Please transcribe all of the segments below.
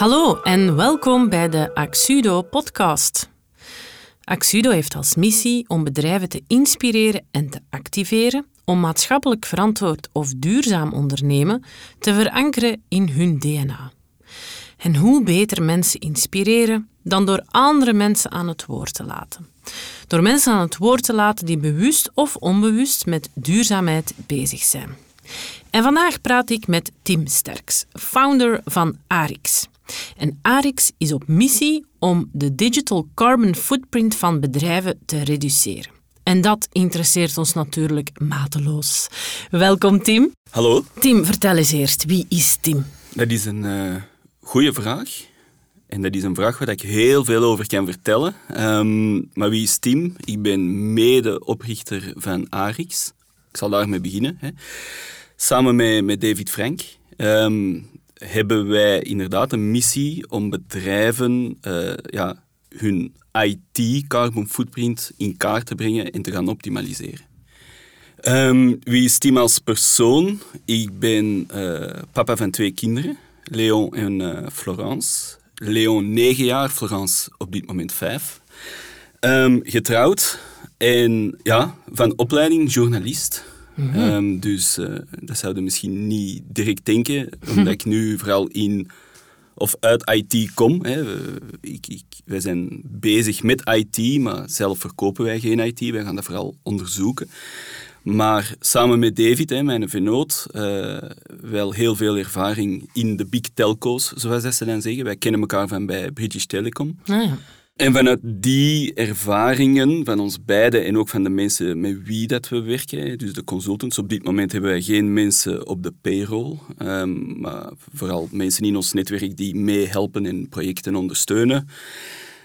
Hallo en welkom bij de Axudo podcast. Axudo heeft als missie om bedrijven te inspireren en te activeren om maatschappelijk verantwoord of duurzaam ondernemen te verankeren in hun DNA. En hoe beter mensen inspireren dan door andere mensen aan het woord te laten. Door mensen aan het woord te laten die bewust of onbewust met duurzaamheid bezig zijn. En vandaag praat ik met Tim Sterks, founder van Arix. En Arix is op missie om de digital carbon footprint van bedrijven te reduceren. En dat interesseert ons natuurlijk mateloos. Welkom Tim. Hallo. Tim, vertel eens eerst, wie is Tim? Dat is een uh, goede vraag. En dat is een vraag waar ik heel veel over kan vertellen. Um, maar wie is Tim? Ik ben mede-oprichter van Arix. Ik zal daarmee beginnen. Hè. Samen met, met David Frank. Um, hebben wij inderdaad een missie om bedrijven uh, ja, hun IT-carbon footprint in kaart te brengen en te gaan optimaliseren. Um, wie is Tim als persoon? Ik ben uh, papa van twee kinderen, Leon en uh, Florence. Leon negen jaar, Florence op dit moment vijf. Um, getrouwd en ja, van opleiding journalist. Mm -hmm. um, dus uh, dat zouden misschien niet direct denken, omdat ik nu vooral in of uit IT kom. Hè. Ik, ik, wij zijn bezig met IT, maar zelf verkopen wij geen IT. Wij gaan dat vooral onderzoeken. Maar samen met David, hè, mijn venoot, uh, wel heel veel ervaring in de big telco's, zoals ze dan zeggen. Wij kennen elkaar van bij British Telecom. Ah, ja. En vanuit die ervaringen van ons beiden en ook van de mensen met wie dat we werken, dus de consultants, op dit moment hebben wij geen mensen op de payroll, um, maar vooral mensen in ons netwerk die meehelpen en projecten ondersteunen,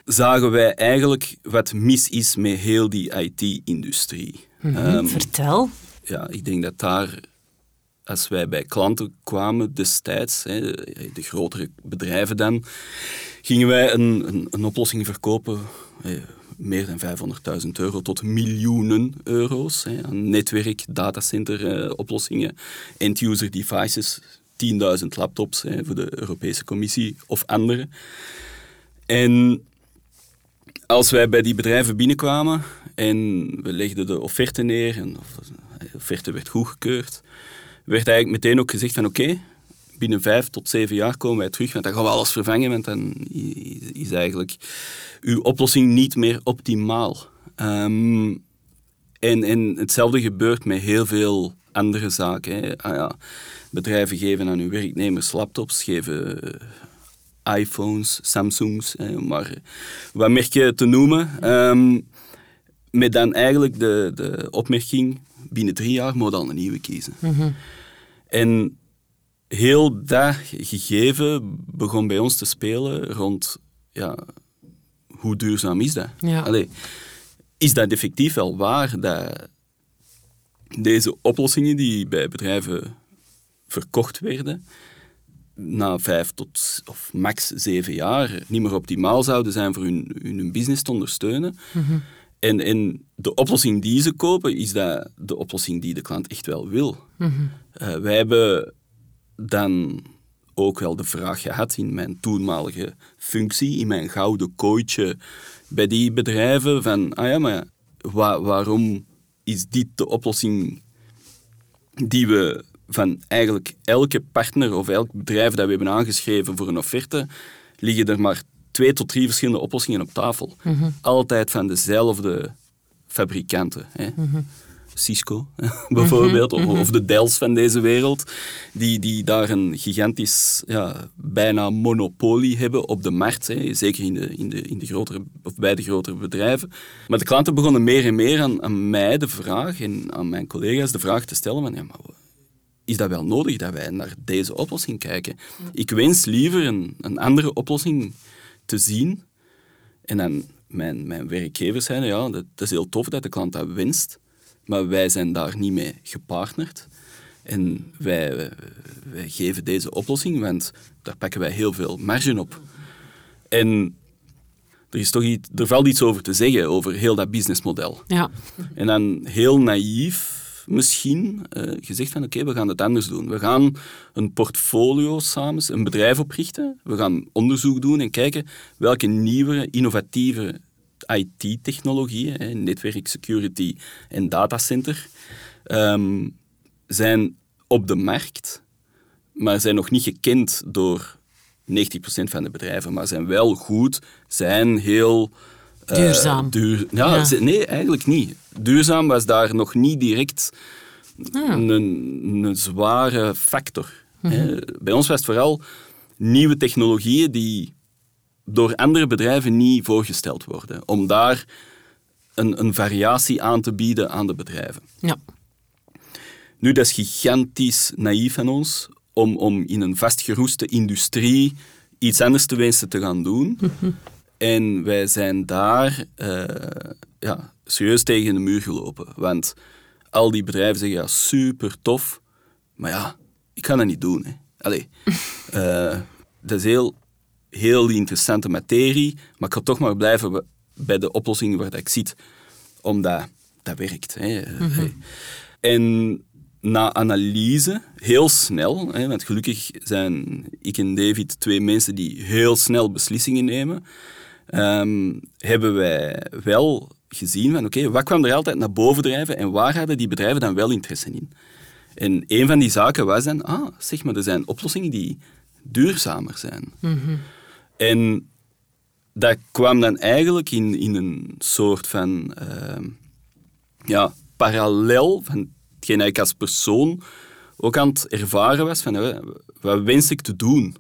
zagen wij eigenlijk wat mis is met heel die IT-industrie. Mm -hmm. um, Vertel. Ja, ik denk dat daar als wij bij klanten kwamen destijds, de grotere bedrijven dan, gingen wij een, een, oplossing verkopen, meer dan 500.000 euro tot miljoenen euro's, aan netwerk, datacenter oplossingen, end-user devices, 10.000 laptops voor de Europese Commissie of andere. En als wij bij die bedrijven binnenkwamen en we legden de offerte neer en de offerte werd goedgekeurd, werd eigenlijk meteen ook gezegd van oké, binnen vijf tot zeven jaar komen wij terug, want dan gaan we alles vervangen, want dan is eigenlijk uw oplossing niet meer optimaal. Um, en, en hetzelfde gebeurt met heel veel andere zaken. Hè. Ah, ja, bedrijven geven aan hun werknemers laptops, geven iPhones, Samsungs, hè, maar wat merken te noemen. Um, met dan eigenlijk de, de opmerking, binnen drie jaar moet al een nieuwe kiezen. Mm -hmm. En heel dat gegeven begon bij ons te spelen rond ja, hoe duurzaam is dat? Ja. Allee, is dat effectief wel waar dat deze oplossingen die bij bedrijven verkocht werden, na vijf tot of max zeven jaar niet meer optimaal zouden zijn voor hun, hun business te ondersteunen? Mm -hmm. En, en de oplossing die ze kopen, is dat de oplossing die de klant echt wel wil. Mm -hmm. uh, wij hebben dan ook wel de vraag gehad in mijn toenmalige functie, in mijn gouden kooitje bij die bedrijven, van, ah ja, maar wa waarom is dit de oplossing die we van eigenlijk elke partner of elk bedrijf dat we hebben aangeschreven voor een offerte, liggen er maar twee tot drie verschillende oplossingen op tafel. Mm -hmm. Altijd van dezelfde fabrikanten. Hè. Mm -hmm. Cisco bijvoorbeeld, mm -hmm. of de Dells van deze wereld, die, die daar een gigantisch, ja, bijna monopolie hebben op de markt, hè. zeker in de, in, de, in de grotere, of bij de grotere bedrijven. Maar de klanten begonnen meer en meer aan, aan mij de vraag, en aan mijn collega's de vraag te stellen van, ja, maar is dat wel nodig dat wij naar deze oplossing kijken? Ik wens liever een, een andere oplossing te zien. En dan mijn, mijn werkgevers zeiden, ja, dat, dat, is heel tof dat de klant dat wenst, maar wij zijn daar niet mee gepartnerd. En wij, wij geven deze oplossing, want daar pakken wij heel veel marge op. En er, is toch iets, er valt iets over te zeggen, over heel dat businessmodel. Ja. En dan heel naïef misschien uh, gezegd van oké, we gaan het anders doen. We gaan een portfolio samen, een bedrijf oprichten. We gaan onderzoek doen en kijken welke nieuwe, innovatieve IT-technologieën, netwerk security en datacenter, um, zijn op de markt, maar zijn nog niet gekend door 90% van de bedrijven, maar zijn wel goed, zijn heel... Uh, Duurzaam. Duur, ja, Nee, eigenlijk niet. Duurzaam was daar nog niet direct ah. een, een, zware factor. Mhm. Bij ons was het vooral nieuwe technologieën die door andere bedrijven niet voorgesteld worden. Om daar een, een variatie aan te bieden aan de bedrijven. Ja. Nu, dat is gigantisch naïef van ons om, om in een vastgeroeste industrie iets anders te wensen te gaan doen. En wij zijn daar uh, ja, serieus tegen de muur gelopen. Want al die bedrijven zeggen, ja, super tof, maar ja, ik ga dat niet doen. Hè. Allee, uh, dat is heel, heel interessante materie, maar ik ga toch maar blijven bij de oplossingen waar dat ik zit, omdat dat werkt. Hè. Mhm. En na analyse, heel snel, hè, want gelukkig zijn ik en David twee mensen die heel snel beslissingen nemen, ehm, hebben wij wel gezien van oké, wat kwam er altijd naar boven drijven en waar hadden die bedrijven dan wel interesse in? En een van die zaken was dan, ah, zeg maar, er zijn oplossingen die duurzamer zijn. Mhm. En dat kwam dan eigenlijk in, in een soort van uh, ja, parallel van hetgeen ik als persoon ook aan het ervaren was van wat wens ik te doen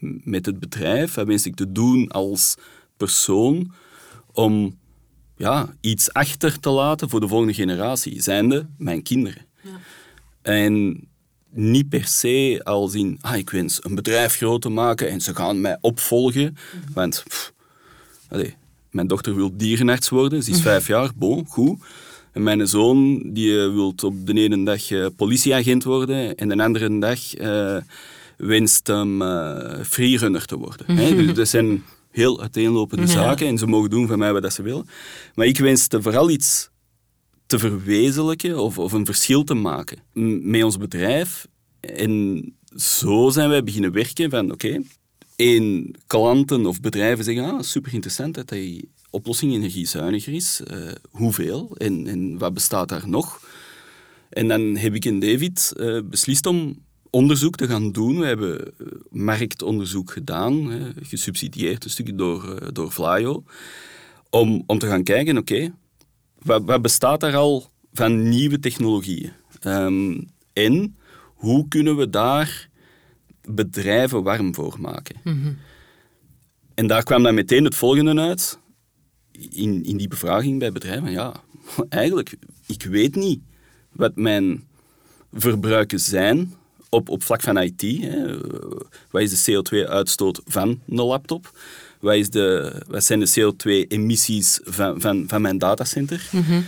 met het bedrijf, wat wens ik te doen als persoon om ja, iets achter te laten voor de volgende generatie, zijnde mijn kinderen. Ja. En niet per se als in, ah, ik wens een bedrijf groot te maken en ze gaan mij opvolgen. Mhm. Want, pff, mijn dochter wil dierenarts worden, ze is vijf jaar, bon, goed. En mijn zoon die eh, wil op de ene dag uh, politieagent worden en de andere dag uh, wenst hem uh, freerunner te worden. Mm -hmm. Dus dat zijn heel uiteenlopende zaken en ze mogen doen van mij wat ze willen. Maar ik wenste vooral iets te verwezenlijken of, of een verschil te maken met ons bedrijf. En zo zijn wij beginnen werken van oké, okay, één, klanten of bedrijven zeggen ah, super interessant dat die oplossing energiezuiniger is. Uh, hoeveel en, en wat bestaat daar nog? En dan heb ik en David uh, beslist om onderzoek te gaan doen. We hebben eh, marktonderzoek gedaan, gesubsidieerd een stukje door, door Vlaio, om, om te gaan kijken, oké, wat, wat, bestaat daar al van nieuwe technologieën? Um, en hoe kunnen we daar bedrijven warm voor maken? Mhm. En daar kwam dan meteen het volgende uit. In, in die bevraging bij bedrijven, ja, eigenlijk, ik weet niet wat mijn verbruiken zijn op, op vlak van IT. Hè. Wat is de CO2-uitstoot van een laptop? Wat, is de, wat zijn de CO2-emissies van, van, van mijn datacenter? Mm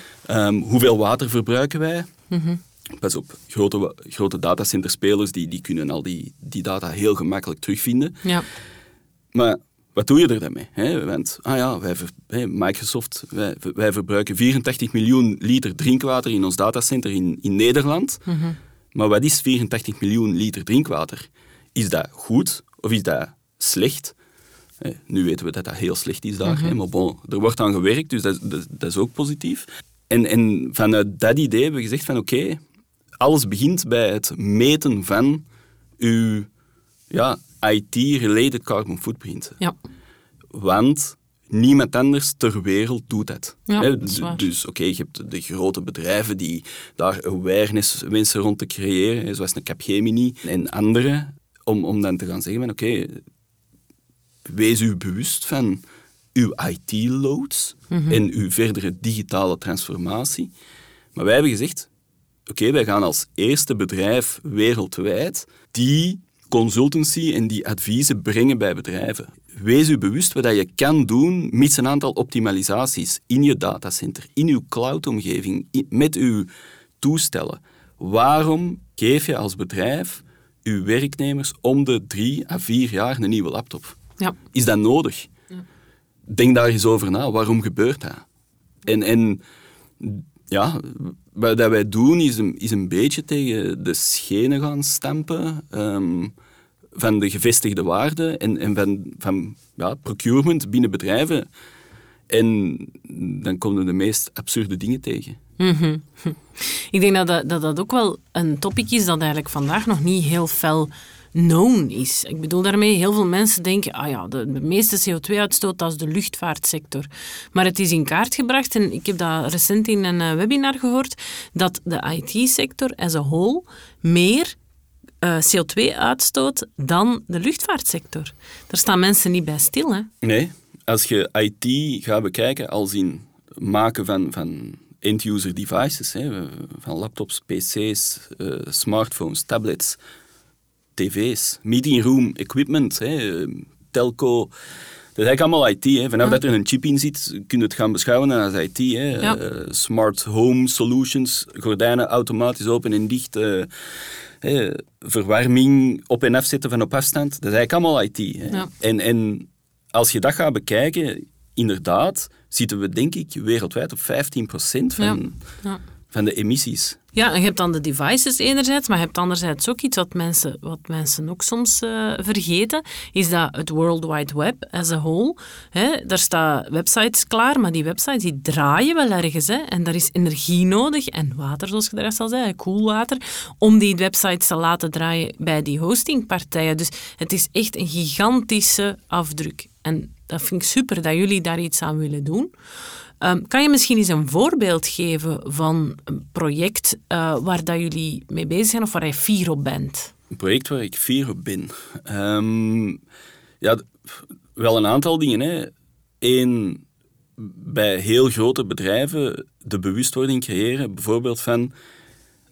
hoeveel water verbruiken wij? Mm Pas op, grote, grote datacenterspelers die, die kunnen al die, die data heel gemakkelijk terugvinden. Ja. Maar wat doe je er dan mee? Hè? Want, ah ja, wij, Microsoft, wij, wij, verbruiken 84 miljoen liter drinkwater in ons datacenter in, in Nederland. Mhm. Maar wat is 84 miljoen liter drinkwater? Is dat goed of is dat slecht? nu weten we dat dat heel slecht is daar. Mm Maar bon, er wordt aan gewerkt, dus dat, dat, dat, is ook positief. En, en vanuit dat idee hebben we gezegd van oké, alles begint bij het meten van uw ja, IT-related carbon footprint. Ja. Want niemand anders ter wereld doet dat. Ja, dus oké, je hebt de grote bedrijven die daar awareness wensen rond te creëren, zoals een Capgemini en andere, om, om dan te gaan zeggen van oké, wees u bewust van uw IT-loads mhm. en uw verdere digitale transformatie. Maar wij hebben gezegd, oké, wij gaan als eerste bedrijf wereldwijd die consultancy en die adviezen brengen bij bedrijven. Wees u bewust wat je kan doen met een aantal optimalisaties in je datacenter, in uw cloudomgeving, met uw toestellen. Waarom geef je als bedrijf uw werknemers om de drie à vier jaar een nieuwe laptop? Ja. Is dat nodig? Ja. Denk daar eens over na. Waarom gebeurt dat? En, en ja, wat wij doen is een, is een beetje tegen de schenen gaan stampen ehm, van de gevestigde waarden en, van, ja, procurement binnen bedrijven. En dan komen de meest absurde dingen tegen. Mhm. Ik denk dat dat, dat dat ook wel een topic is dat eigenlijk vandaag nog niet heel fel known is. Ik bedoel daarmee, heel veel mensen denken, ah ja, de, meeste CO2-uitstoot, dat is de luchtvaartsector. Maar het is in kaart gebracht, en ik heb dat recent in een eh, webinar gehoord, dat de IT-sector as a whole meer eh, CO2 uitstoot dan de luchtvaartsector. Daar staan mensen niet bij stil, hè? Nee, als je IT gaat bekijken als in maken van, van end-user devices, hè, van laptops, pc's, uh, smartphones, tablets, tv's, meeting room equipment, hè, telco. Dat is eigenlijk allemaal IT. Hè. Vanaf dat er een chip in zit, kun je het gaan beschouwen als IT. Hè. Ja. Uh, smart home solutions, gordijnen automatisch open en dicht. Uh, hè, verwarming op en afzetten van op afstand. Dat is eigenlijk allemaal IT. Hè. Ja. En, en als je dat gaat bekijken, inderdaad, zitten we denk ik wereldwijd op 15% van, Ja. Ja. Van de emissies. Ja, en je hebt dan de devices enerzijds, maar je hebt anderzijds ook iets wat mensen, wat mensen ook soms eh, vergeten, is dat het World Wide Web as a whole, hè, daar staan websites klaar, maar die websites die draaien wel ergens. Hè, en daar is energie nodig en water, zoals je daar al zei, koelwater, om die websites te laten draaien bij die hostingpartijen. Dus het is echt een gigantische afdruk. En dat vind ik super dat jullie daar iets aan willen doen. Ehm, kan je misschien eens een voorbeeld geven van een project eh, waar dat jullie mee bezig zijn of waar je fier op bent? Een project waar ik fier op ben. Ehm, ja, wel een aantal dingen. Hè. Eén, bij heel grote bedrijven de bewustwording creëren. Bijvoorbeeld van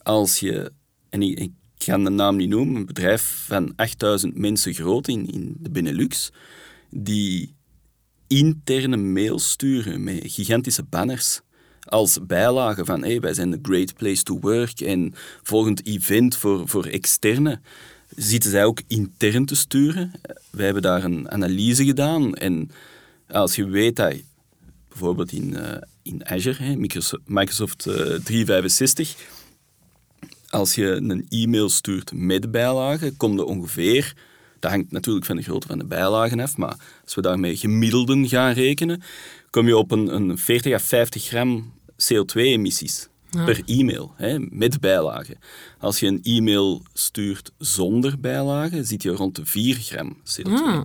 als je, en ik, ga de naam niet noemen, een bedrijf van 8000 mensen groot in, in de Benelux, die interne mails sturen met gigantische banners als bijlage van hey, wij zijn de great place to work en volgend event voor, voor externe zitten zij ook intern te sturen. Wij hebben daar een analyse gedaan en als je weet dat bijvoorbeeld in, eh, in Azure, Microsoft, Microsoft eh, 365, als je een e-mail stuurt met bijlagen, komt er ongeveer, dat hangt natuurlijk van de grootte van de bijlagen af, maar als we daarmee gemiddelden gaan rekenen, kom je op een, een 40 à 50 gram CO2-emissies per e-mail, hè, met bijlagen. Als je een e-mail stuurt zonder bijlagen, zit je rond de 4 gram CO2. Ah.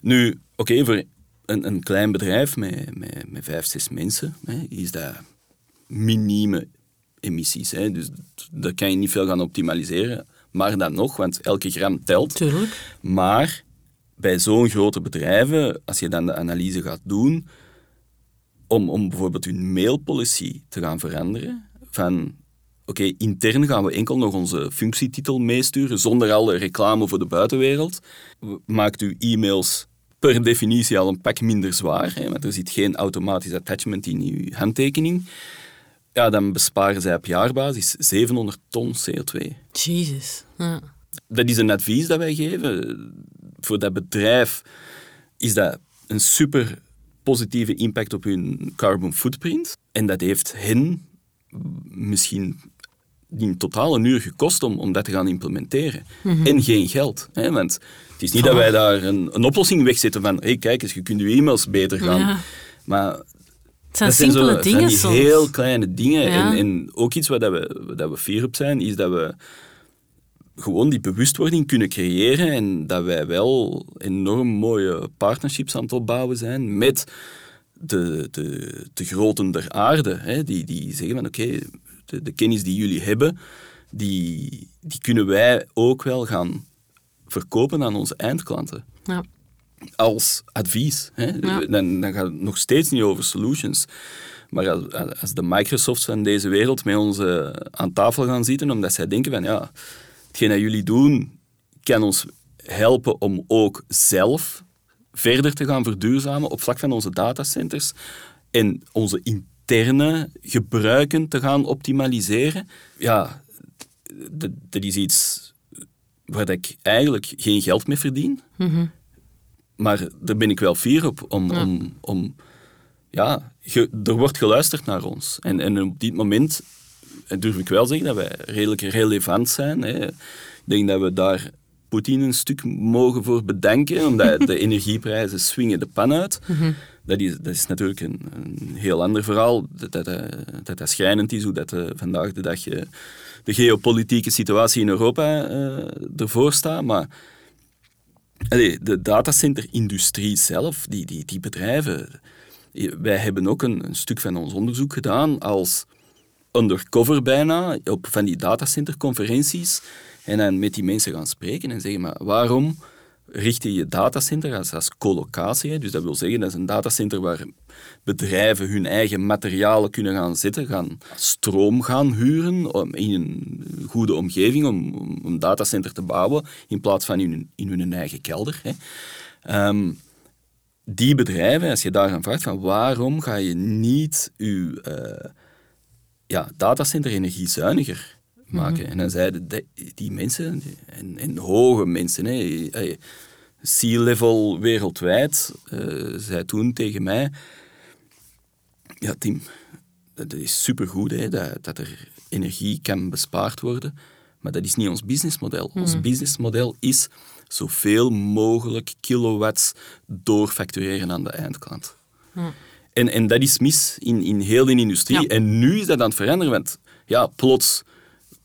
Nu, oké, voor een, een klein bedrijf met, met, met vijf, zes mensen hè, is dat minieme emissies. Hè. Dus daar kan je niet veel gaan optimaliseren. Maar dan nog, want elke gram telt. Tuurlijk. Maar bij zo'n grote bedrijven, als je dan de analyse gaat doen, om, om bijvoorbeeld hun mailpolicy te gaan veranderen, van oké, intern gaan we enkel nog onze functietitel meesturen, zonder alle reclame voor de buitenwereld. Maakt uw e-mails per definitie al een pak minder zwaar, hè, want er zit geen automatisch attachment in uw handtekening. Ja, dan besparen zij op jaarbasis 700 ton CO2 Jezus. Ja. dat is een advies dat wij geven. Voor dat bedrijf is dat een super positieve impact op hun carbon footprint. En dat heeft hen misschien in totaal een uur gekost om, om dat te gaan implementeren. En geen geld. Hè? Want het is niet dat wij daar een, een oplossing wegzetten van hey, kijk eens, je kunt je e-mails beter gaan. Ja. Maar Het zijn dat zijn simpele zo dingen die soms. heel kleine dingen. Ja. En, en ook iets waar, dat we, waar dat we fier op zijn, is dat we gewoon die bewustwording kunnen creëren en dat wij wel enorm mooie partnerships aan het opbouwen zijn met de, de, de groten der aarde. Hè, die, die zeggen van oké, de, de kennis die jullie hebben, die, die kunnen wij ook wel gaan verkopen aan onze eindklanten Ja. als advies. Hè? Ja. Dan, dan gaat het nog steeds niet over solutions. Maar als, als de Microsofts van deze wereld met ons aan tafel gaan zitten, omdat zij denken van ja, hetgeen dat jullie doen kan ons helpen om ook zelf verder te gaan verduurzamen op vlak van onze datacenters en onze interne gebruiken te gaan optimaliseren. Ja, dat, dat is iets waar ik eigenlijk geen geld mee verdien. Maar daar ben ik wel fier op. Om, Ja. om, om, ja, ge- er wordt geluisterd naar ons. En, en op dit moment durf ik wel zeggen dat wij redelijk relevant zijn. Hè. Ik denk dat we daar Poetin een stuk mogen voor bedenken, omdat de energieprijzen swingen de pan uit. dat, is, dat is natuurlijk een, een heel ander verhaal, dat dat, eh, dat, dat schrijnend is, hoe dat uh, vandaag de dag uh, de geopolitieke situatie in Europa ervoor staat. Maar allee, de datacenter-industrie zelf, die, die, die bedrijven, wij hebben ook een, een stuk van ons onderzoek gedaan als undercover bijna, op van die datacenterconferenties en dan met die mensen gaan spreken en zeggen, maar waarom richt je je datacenter als, als collocatie? Dus dat wil zeggen, dat is een datacenter waar bedrijven hun eigen materialen kunnen gaan zetten, gaan stroom gaan huren in een goede omgeving om, om een datacenter te bouwen, in plaats van in, in hun eigen kelder. Hè. Um, die bedrijven, als je daar aan vraagt van waarom ga je niet je uh, ja, datacenter energiezuiniger maken. Mhm. En dan zeiden die mensen, en, en hoge mensen, hè, sea level wereldwijd, uh, zei toen tegen mij, ja Tim, dat is supergoed hè, dat, dat er energie kan bespaard worden, maar dat is niet ons businessmodel. Ons mhm. businessmodel is zoveel mogelijk kilowatts doorfactureren aan de eindklant. En, en dat is mis in, in heel de industrie. En nu is dat aan het veranderen, want ja, plots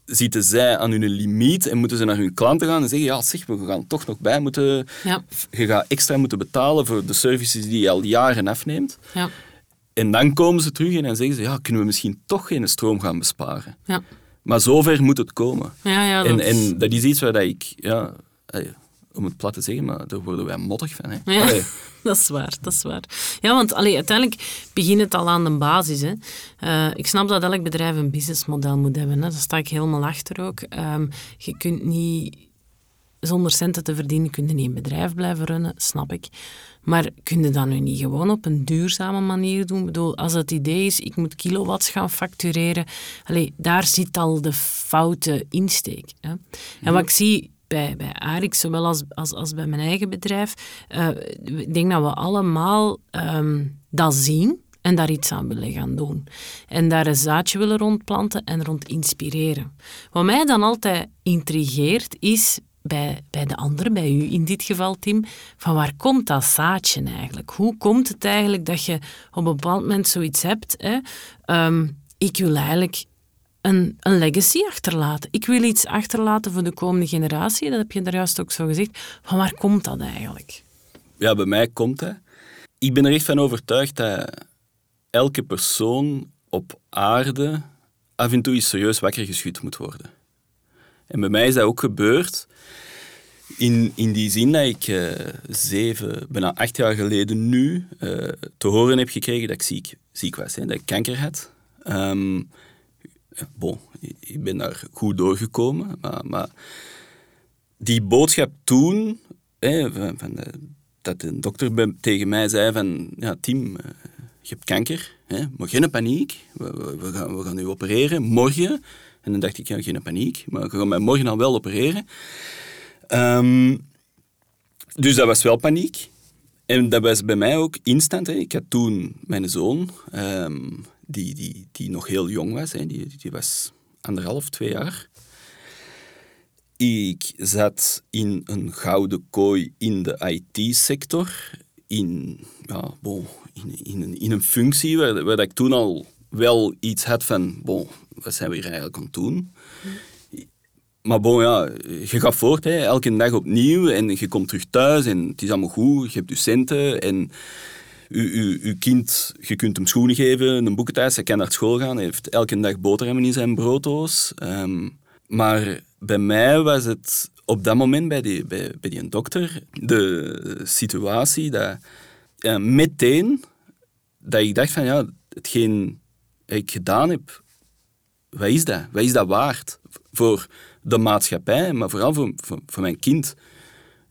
zitten zij aan hun limiet en moeten ze naar hun klanten gaan en zeggen, ja zeg, we gaan toch nog bij moeten... Ja. Je gaat extra moeten betalen voor de services die je al jaren afneemt. Ja. En dan komen ze terug en zeggen ze, ja, kunnen we misschien toch geen stroom gaan besparen? Ja. Maar zover moet het komen. Ja, ja, dat... En, en dat is iets waar ik... Ja, om het plat te zeggen, maar daar worden wij mottig van. Hè. Ja, dat is waar, dat is waar. Ja, want allee, uiteindelijk begint het al aan de basis. Hè. Uh, ik snap dat elk bedrijf een businessmodel moet hebben. Hè. Daar sta ik helemaal achter ook. Um, je kunt niet... Zonder centen te verdienen kun je niet een bedrijf blijven runnen, snap ik. Maar kun je dat nu niet gewoon op een duurzame manier doen? Ik bedoel, als het idee is, ik moet kilowatts gaan factureren, allee, daar zit al de foute insteek. Hè. En wat ik zie bij, bij Arix, zowel als, als, als bij mijn eigen bedrijf, uh, ik denk dat we allemaal um, dat zien en daar iets aan willen gaan doen. En daar een zaadje willen rondplanten en rond inspireren. Wat mij dan altijd intrigeert, is bij, bij de anderen, bij u in dit geval, Tim, van waar komt dat zaadje eigenlijk? Hoe komt het eigenlijk dat je op een bepaald moment zoiets hebt? Hè? Um, ik wil eigenlijk een, een legacy achterlaten. Ik wil iets achterlaten voor de komende generatie. Dat heb je daar juist ook zo gezegd. Van waar komt dat eigenlijk? Ja, bij mij komt dat. Ik ben er echt van overtuigd dat elke persoon op aarde af en toe serieus wakker geschud moet worden. En bij mij is dat ook gebeurd. In, in die zin dat ik uh, zeven, bijna acht jaar geleden nu uh, te horen heb gekregen dat ik ziek, ziek was, hè, dat ik kanker had. Um, bon, ik ben daar goed doorgekomen. Maar, maar die boodschap toen, hè, van, van de, dat de dokter tegen mij zei van, ja Tim, eh, je hebt kanker, hè, maar geen paniek. We, gaan, we gaan opereren morgen. En dan dacht ik, ja, geen paniek, maar we gaan morgen al wel opereren. Um, dus dat was wel paniek. En dat was bij mij ook instant. Hè. Ik had toen mijn zoon, um, die, die, die nog heel jong was. Hè. Die, die was anderhalf, twee jaar. Ik zat in een gouden kooi in de IT-sector. In, ja, bon, in, in, een, in een functie waar, waar ik toen al wel iets had van... Bon, wat zijn we hier eigenlijk aan het doen? Maar bon, ja, je gaat voort, hè, elke dag opnieuw. En je komt terug thuis en het is allemaal goed. Je hebt je centen en uw, kind, je kunt hem schoenen geven, een boekenthuis, hij kan naar school gaan, hij heeft elke dag boterhammen in zijn brooddoos. Ehm, maar bij mij was het op dat moment bij die, bij, bij die dokter de situatie dat meteen dat ik dacht van ja, hetgeen ik gedaan heb, wat is dat? Wat is dat waard voor de maatschappij, maar vooral voor, voor, voor mijn kind?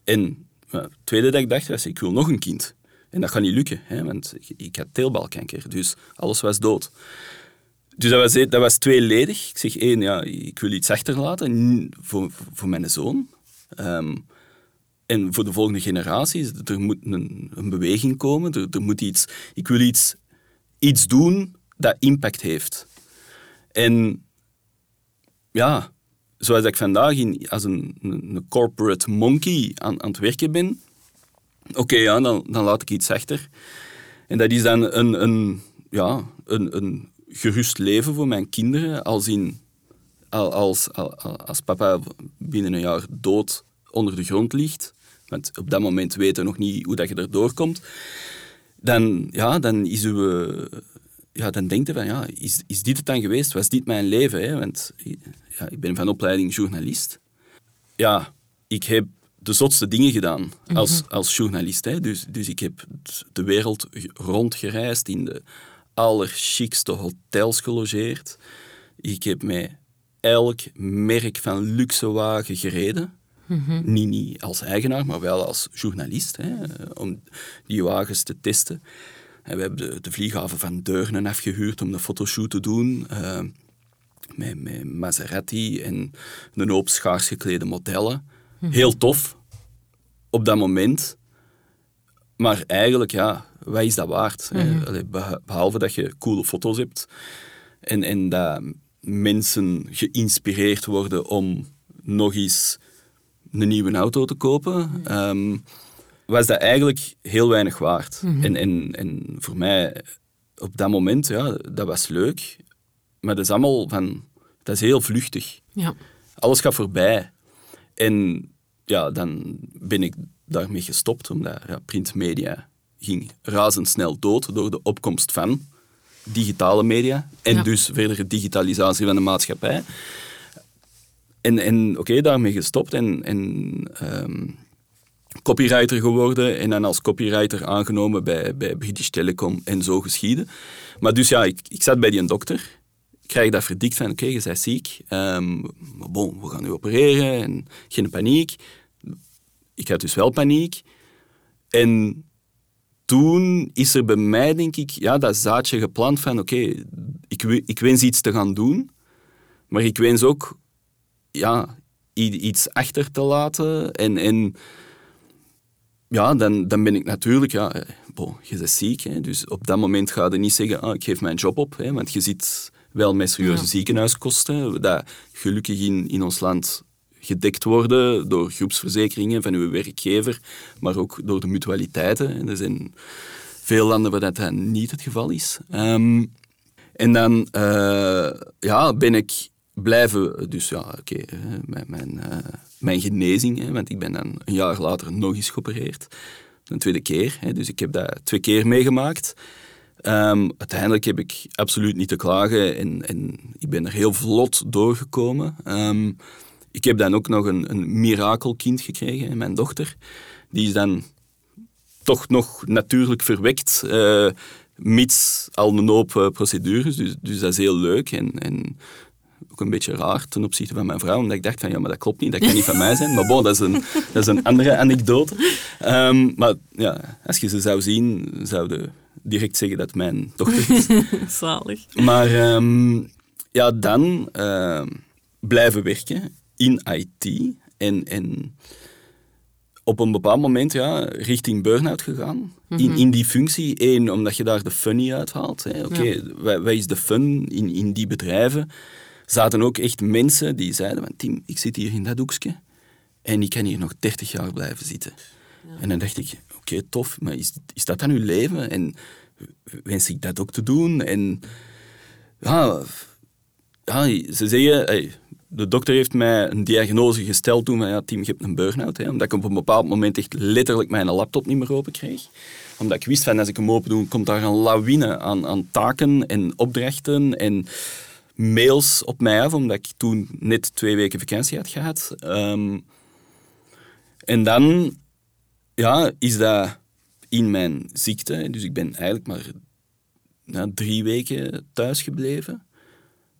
En het tweede dat ik dacht was, ik wil nog een kind. En dat gaat niet lukken, hè, want ik had teelbalkanker, dus alles was dood. Dus dat was, dat was tweeledig. Ik zeg één, ja, ik wil iets achterlaten voor, voor mijn zoon. Ehm, en voor de volgende generaties. Er moet een, een beweging komen. Er, moet iets, ik wil iets, iets doen dat impact heeft. En ja, zoals ik vandaag in, als een, een corporate monkey aan, aan het werken ben, oké, ja, dan, dan laat ik iets achter. En dat is dan een, een, ja, een, een gerust leven voor mijn kinderen, als, in, als, als, als papa binnen een jaar dood onder de grond ligt, want op dat moment weten we nog niet hoe dat je erdoor komt, dan, ja, dan is uw... Ja, dan denkt je van, ja, is, is dit het dan geweest? Was dit mijn leven? Hè? Want ja, ik ben van opleiding journalist. Ja, ik heb de zotste dingen gedaan als, mhm. als journalist. Hè. Dus, dus ik heb de wereld rondgereisd, in de allerchicste hotels gelogeerd. Ik heb met elk merk van luxe wagen gereden. Mhm. niet, niet als eigenaar, maar wel als journalist, hè, om die wagens te testen. En we hebben de, de vlieghaven van Deurnen afgehuurd om de fotoshoot te doen. Uh, met, met Maserati en een hoop schaars geklede modellen. Mhm. Heel tof op dat moment. Maar eigenlijk, ja, wat is dat waard? Mhm. Behalve dat je coole foto's hebt en, en dat mensen geïnspireerd worden om nog eens een nieuwe auto te kopen, um, was dat eigenlijk heel weinig waard. Mhm. en, en, en voor mij, op dat moment, ja, dat was leuk. Maar dat is allemaal van... Dat is heel vluchtig. Ja. Alles gaat voorbij. En ja, dan ben ik daarmee gestopt, omdat ja, printmedia ging razendsnel dood door de opkomst van digitale media en dus verdere digitalisatie van de maatschappij. En, en oké, daarmee gestopt en, en ehm, copywriter geworden en dan als copywriter aangenomen bij, bij British Telecom en zo geschieden. Maar dus ja, ik, ik zat bij die dokter krijg dat verdikt van, oké, je bent ziek, um, maar we gaan nu opereren en geen paniek. Ik had dus wel paniek. En toen is er bij mij, denk ik, ja, dat zaadje geplant van, oké, ik, ik wens iets te gaan doen, maar ik wens ook ja, iets achter te laten. En, en ja, dan, dan ben ik natuurlijk, ja, eh, je bent ziek, hè, dus op dat moment ga je niet zeggen, ah, ik geef mijn job op, hè, want je zit wel met serieuze ziekenhuiskosten, dat gelukkig in, in ons land gedekt worden door groepsverzekeringen van uw werkgever, maar ook door de mutualiteiten. Er zijn veel landen waar dat niet het geval is. Um, en dan uh, ja, ben ik blijven, dus ja, oké, okay, mijn, mijn, uh, mijn, genezing, hè, want ik ben dan een jaar later nog eens geopereerd. Een tweede keer, hè, dus ik heb dat twee keer meegemaakt. Um, uiteindelijk heb ik absoluut niet te klagen en, en ik ben er heel vlot doorgekomen. Um, ik heb dan ook nog een, een mirakelkind gekregen, mijn dochter. Die is dan toch nog natuurlijk verwekt, uh, mits al een hoop uh, procedures. Dus, dus dat is heel leuk en, en ook een beetje raar ten opzichte van mijn vrouw, omdat ik dacht van ja, maar dat klopt niet, dat kan niet van mij zijn. Maar bon, dat is een, dat is een andere anekdote. Um, maar ja, als je ze zou zien, zouden direct zeggen dat mijn dochter is. Zalig. Maar um, ja, dan uh, blijven werken in IT en, en op een bepaald moment ja, richting burn-out gegaan. in, mhm. in die functie. Eén, omdat je daar de fun niet uithaalt. Oké, okay, wat, is de fun in, in die bedrijven? Zaten ook echt mensen die zeiden van Tim, ik zit hier in dat hoekje en ik kan hier nog 30 jaar blijven zitten. En dan dacht ik, oké, tof, maar is, is dat dan uw leven? En wens ik dat ook te doen? En ja, ja ze zeggen, de dokter heeft mij een diagnose gesteld toen, ja, Tim, je hebt een burn-out. Hè, omdat ik op een bepaald moment echt letterlijk mijn laptop niet meer open kreeg. Omdat ik wist van, als ik hem open doe, komt daar een lawine aan, aan taken en opdrachten en mails op mij af, omdat ik toen net twee weken vakantie had gehad. Ehm, en dan ja, is dat in mijn ziekte, dus ik ben eigenlijk maar na drie weken thuis gebleven.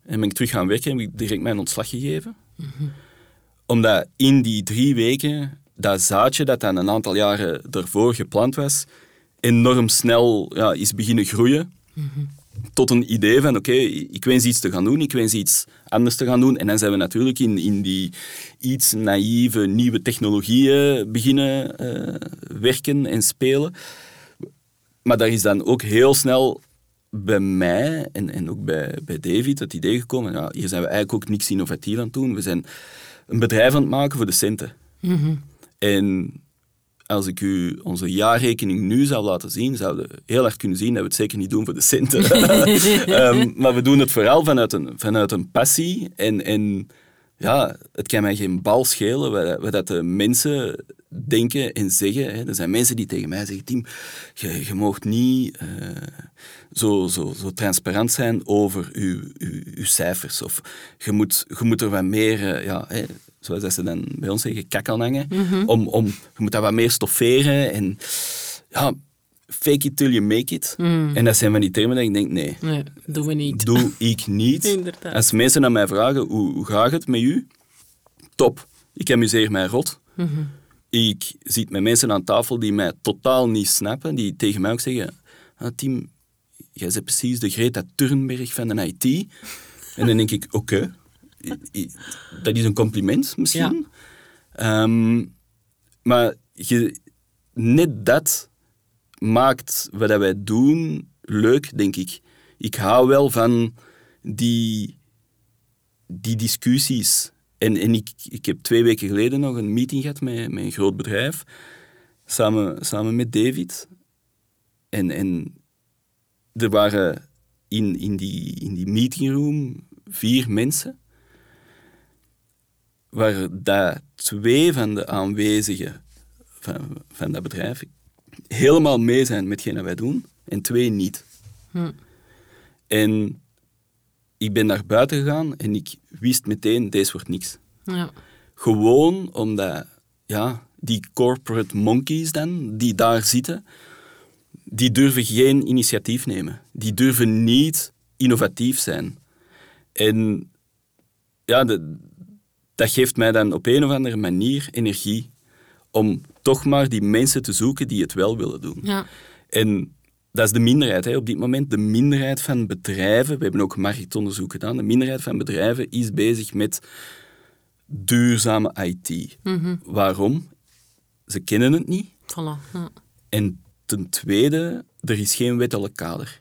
En ben ik terug gaan werken en heb ik direct mijn ontslag gegeven. Omdat in die drie weken dat zaadje dat dan een aantal jaren ervoor geplant was, enorm snel ja, is beginnen groeien. Tot een idee van, oké, ik wens iets te gaan doen, ik wens iets anders te gaan doen. En dan zijn we natuurlijk in, in die iets naïeve nieuwe technologieën beginnen uh, werken en spelen. Maar daar is dan ook heel snel bij mij en, en ook bij, bij David het idee gekomen, ja, hier zijn we eigenlijk ook niks innovatief aan het doen. We zijn een bedrijf aan het maken voor de centen. En als ik u onze jaarrekening nu zou laten zien, zouden we heel erg kunnen zien dat we het zeker niet doen voor de centen. Ehm, maar we doen het vooral vanuit een, vanuit een passie. En, en ja, het kan mij geen bal schelen wat, wat dat de mensen denken en zeggen. Hè. Er zijn mensen die tegen mij zeggen, Tim, je, je mag niet uh, zo, zo, zo transparant zijn over je, je, je cijfers. Of je moet, je moet er wat meer... Uh, ja, hè, zoals ze dan bij ons zeggen, kak aan hangen. om, om, je moet dat wat meer stofferen en ja, fake it till you make it. En dat zijn van die termen dat ik denk, nee, Nee, doen we niet. doe ik niet. Inderdaad. Als mensen aan mij vragen, hoe, hoe gaat het met u? Top. Ik amuseer mij rot. Ik zit met mensen aan tafel die mij totaal niet snappen, die tegen mij ook zeggen, ah, Tim, jij bent precies de Greta Thunberg van de IT. En dan denk ik, oké, dat is een compliment misschien. Ehm, maar je, net dat maakt wat wij doen leuk, denk ik. Ik hou wel van die, die discussies. En, en ik, ik heb twee weken geleden nog een meeting gehad met, met een groot bedrijf, samen, samen met David. En, en er waren in, in, die, in die meetingroom vier mensen, waar dat twee van de aanwezigen van, van dat bedrijf helemaal mee zijn met hetgeen dat wij doen, en twee niet. En ik ben naar buiten gegaan en ik wist meteen, deze wordt niks. Ja. Gewoon omdat ja, die corporate monkeys dan, die daar zitten, die durven geen initiatief nemen. Die durven niet innovatief zijn. En ja, de- dat geeft mij dan op een of andere manier energie om toch maar die mensen te zoeken die het wel willen doen. Ja. En dat is de minderheid. Hè. Op dit moment de minderheid van bedrijven, we hebben ook marktonderzoek gedaan, de minderheid van bedrijven is bezig met duurzame IT. Waarom? Ze kennen het niet. Voilà. Ja. En ten tweede, er is geen wettelijk kader.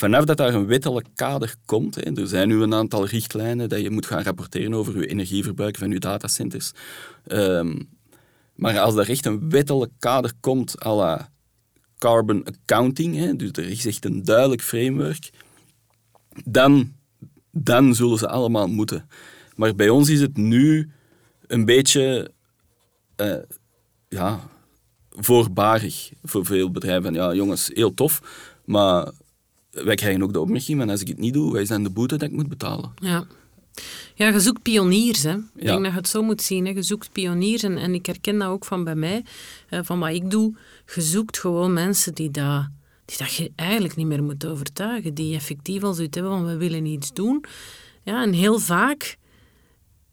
Vanaf dat daar een wettelijk kader komt, er zijn nu een aantal richtlijnen dat je moet gaan rapporteren over je energieverbruik van je datacenters. Ehm, maar als er echt een wettelijk kader komt à la carbon accounting, hè, dus er is echt een duidelijk framework, dan, dan zullen ze allemaal moeten. Maar bij ons is het nu een beetje eh, ja, voorbarig voor veel bedrijven. Ja, jongens, heel tof, maar wij krijgen ook de opmerking van als ik het niet doe, wij zijn de boete dat ik moet betalen. Ja. Ja, je zoekt pioniers. Hè. Ik Ja. denk dat je het zo moet zien. Hè. Je zoekt pioniers en, en ik herken dat ook van bij mij, eh, van wat ik doe. Je zoekt gewoon mensen die dat, die dat je eigenlijk niet meer moet overtuigen. Die effectief al zoiets hebben van we willen iets doen. Ja, en heel vaak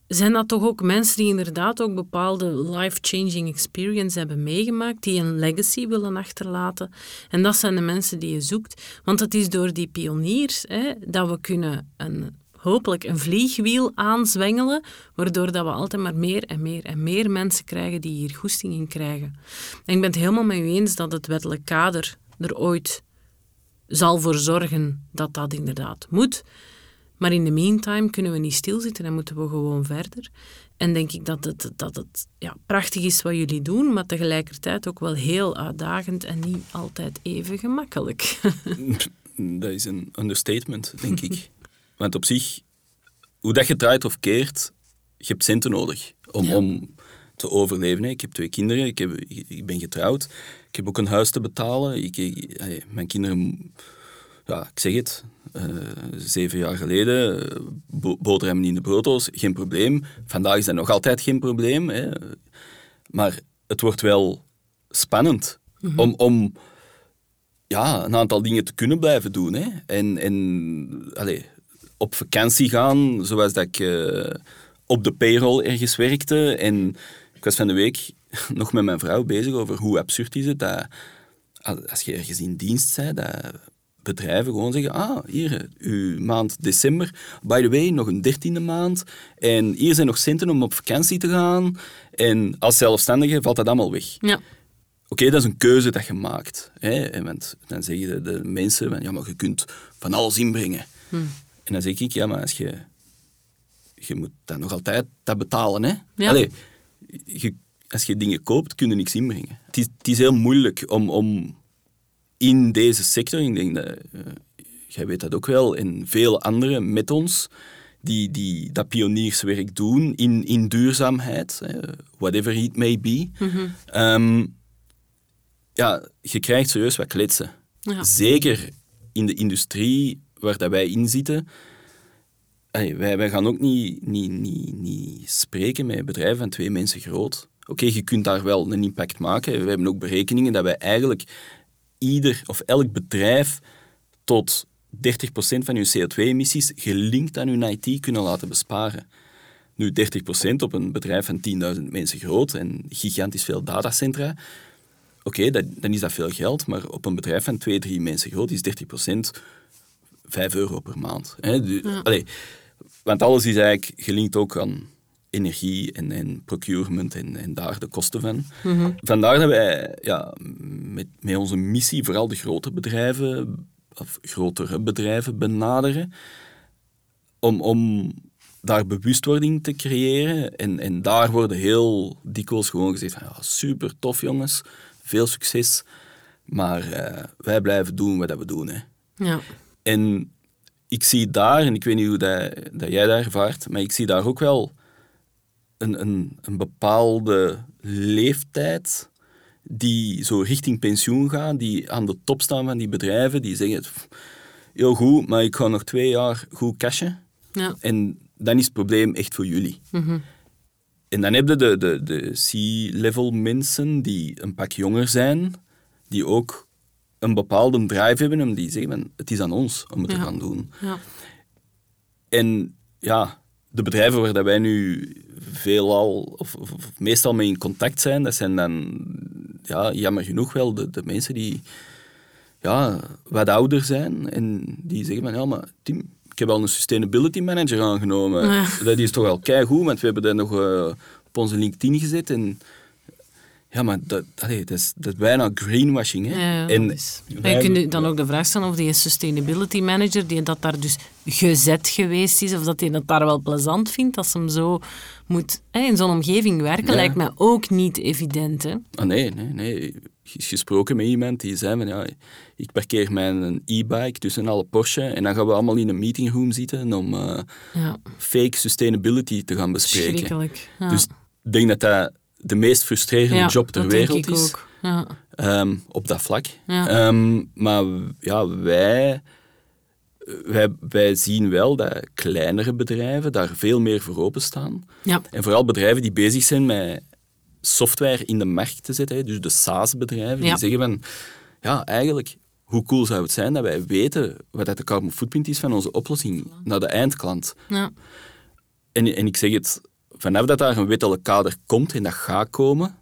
zijn dat toch ook mensen die inderdaad ook bepaalde life-changing experience hebben meegemaakt, die een legacy willen achterlaten. En dat zijn de mensen die je zoekt. Want het is door die pioniers hè, dat we kunnen een, hopelijk een vliegwiel aanzwengelen, waardoor dat we altijd maar meer en meer en meer mensen krijgen die hier goesting in krijgen. En ik ben het helemaal met u eens dat het wettelijk kader er ooit zal voor zorgen dat dat inderdaad moet. Maar in de meantime kunnen we niet stilzitten en moeten we gewoon verder. En denk ik dat het, dat het ja, prachtig is wat jullie doen, maar tegelijkertijd ook wel heel uitdagend en niet altijd even gemakkelijk. Dat is een understatement, denk ik. Want op zich, hoe dat je draait of keert, je hebt centen nodig om, Ja. om te overleven. Ik heb twee kinderen, ik, heb, ik ben getrouwd. Ik heb ook een huis te betalen. Ik, mijn kinderen, ja, ik zeg het, eh, zeven jaar geleden, eh, bo boterhammen in de brooddoos, geen probleem. Vandaag is dat nog altijd geen probleem. Hè. Maar het wordt wel spannend om... om ja, een aantal dingen te kunnen blijven doen. Hè. En, en allee, op vakantie gaan, zoals dat ik eh, op de payroll ergens werkte. En ik was van de week nog met mijn vrouw bezig over hoe absurd is het dat als je ergens in dienst bent, dat bedrijven gewoon zeggen, ah, hier, uw maand december, by the way, nog een dertiende maand, en hier zijn nog centen om op vakantie te gaan. En als zelfstandige valt dat allemaal weg ja. Oké, dat is een keuze dat je maakt. Hè? En want dan zeggen de, mensen, van, ja, maar je kunt van alles inbrengen. Hmm. En dan zeg ik, ja, maar als je, je moet dan nog altijd dat betalen. Hè? Ja. Allee, je, als je dingen koopt, kun je niks inbrengen. Het is, het is heel moeilijk om, om in deze sector, ik denk dat, eh, jij weet dat ook wel, en veel anderen met ons, die, die dat pionierswerk doen in, in duurzaamheid, whatever it may be, ehm, ja, je krijgt serieus wat kletsen. Ja. Zeker in de industrie waar dat wij in zitten. Allee, wij, wij gaan ook niet, niet, niet, niet spreken met bedrijven van twee mensen groot. Oké, je kunt daar wel een impact maken. We hebben ook berekeningen dat wij eigenlijk ieder of elk bedrijf tot 30% van hun CO2-emissies gelinkt aan hun IT kunnen laten besparen. Nu, 30% op een bedrijf van 10.000 mensen groot en gigantisch veel datacentra. Oké, dan is dat veel geld, maar op een bedrijf van 2, 3 mensen groot is 30% 5 euro per maand. Hè? Allee, want alles is eigenlijk gelinkt ook aan energie en, en procurement en, en daar de kosten van. Vandaar dat wij ja, met, met onze missie vooral de grote bedrijven, of grotere bedrijven benaderen, om, om daar bewustwording te creëren. En, en daar worden heel dikwijls gewoon gezegd van, ja, super tof jongens, veel succes, maar eh, wij blijven doen wat we doen. Hè. Ja. En ik zie daar, en ik weet niet hoe dat, dat jij dat ervaart, maar ik zie daar ook wel een, een, een bepaalde leeftijd die zo richting pensioen gaat, die aan de top staan van die bedrijven, die zeggen, "Pff, heel goed, maar ik ga nog twee jaar goed cashen. Ja. En dan is het probleem echt voor jullie. En dan heb je de, de, de C-level mensen die een pak jonger zijn, die ook een bepaalde drive hebben en die zeggen, het is aan ons om het te gaan doen. Ja. En ja, de bedrijven waar dat wij nu veelal, of, of, of meestal mee in contact zijn, dat zijn dan, ja, jammer genoeg wel, de, de mensen die ja, wat ouder zijn en die zeggen van, ja, maar Tim, ik heb al een sustainability manager aangenomen. Ja. Dat is toch wel keigoed, want we hebben dat nog eh, op onze LinkedIn gezet en ja, maar dat, allee, dat, is, dat is bijna greenwashing. Hè? Ja, ja, en wij- je kunt dan ook de vraag stellen of die sustainability manager, die dat daar dus gezet geweest is, of dat hij dat daar wel plezant vindt, als hem zo moet hè, in zo'n omgeving werken, Ja. lijkt mij ook niet evident. Hè? Ah, nee, nee, nee. Gesproken met iemand die zei van ja, ik parkeer mijn e-bike tussen alle Porsche en dan gaan we allemaal in een meetingroom zitten om eh, Ja, fake sustainability te gaan bespreken. schrikkelijk. Dus ik denk dat dat de meest frustrerende Ja, job ter wereld ik is. ook. Ja. ehm, op dat vlak. Ja. Ehm, maar ja, wij, wij, wij zien wel dat kleinere bedrijven daar veel meer voor openstaan. Ja. En vooral bedrijven die bezig zijn met software in de markt te zetten, dus de SaaS-bedrijven, die zeggen van, ja, eigenlijk, hoe cool zou het zijn dat wij weten wat dat de carbon footprint is van onze oplossing naar de eindklant. Ja. En, en ik zeg het, vanaf dat daar een wettelijk kader komt en dat gaat komen,